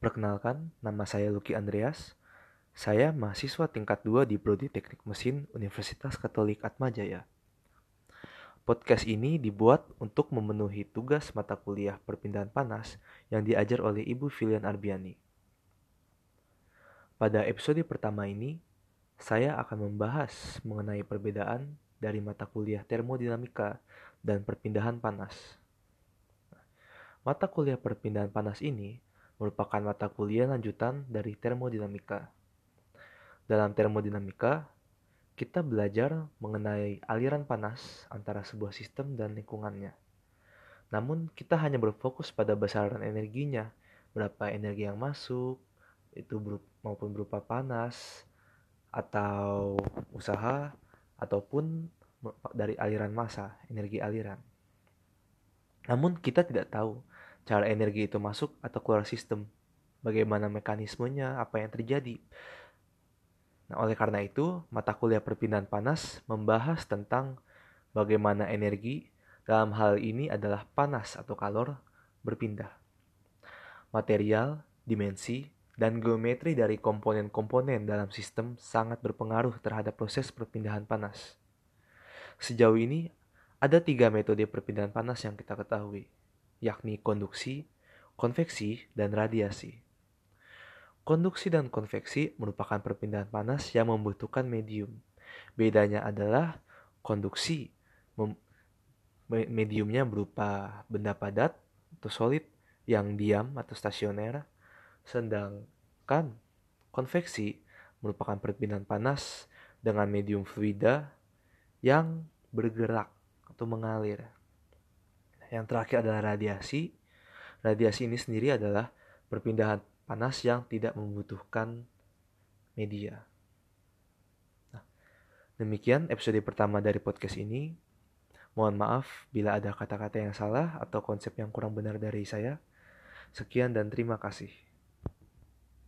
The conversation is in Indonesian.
Perkenalkan, nama saya Lucky Andreas. Saya mahasiswa tingkat 2 di Prodi Teknik Mesin Universitas Katolik Atmajaya. Podcast ini dibuat untuk memenuhi tugas mata kuliah perpindahan panas yang diajar oleh Ibu Filian Arbiani. Pada episode pertama ini, saya akan membahas mengenai perbedaan dari mata kuliah termodinamika dan perpindahan panas. Mata kuliah perpindahan panas ini merupakan mata kuliah lanjutan dari termodinamika. Dalam termodinamika, kita belajar mengenai aliran panas antara sebuah sistem dan lingkungannya. Namun, kita hanya berfokus pada besaran energinya, berapa energi yang masuk, itu berupa, maupun berupa panas, atau usaha, ataupun dari aliran massa, energi aliran. Namun kita tidak tahu cara energi itu masuk atau keluar sistem, bagaimana mekanismenya, apa yang terjadi. Nah, oleh karena itu, mata kuliah perpindahan panas membahas tentang bagaimana energi dalam hal ini adalah panas atau kalor berpindah. Material, dimensi, dan geometri dari komponen-komponen dalam sistem sangat berpengaruh terhadap proses perpindahan panas. Sejauh ini, ada tiga metode perpindahan panas yang kita ketahui, yakni konduksi, konveksi, dan radiasi. Konduksi dan konveksi merupakan perpindahan panas yang membutuhkan medium. Bedanya adalah konduksi, mediumnya berupa benda padat atau solid yang diam atau stasioner, sedangkan konveksi merupakan perpindahan panas dengan medium fluida yang bergerak atau mengalir. Yang terakhir adalah radiasi. Radiasi ini sendiri adalah perpindahan panas yang tidak membutuhkan media. Nah, demikian episode pertama dari podcast ini. Mohon maaf bila ada kata-kata yang salah atau konsep yang kurang benar dari saya. Sekian dan terima kasih.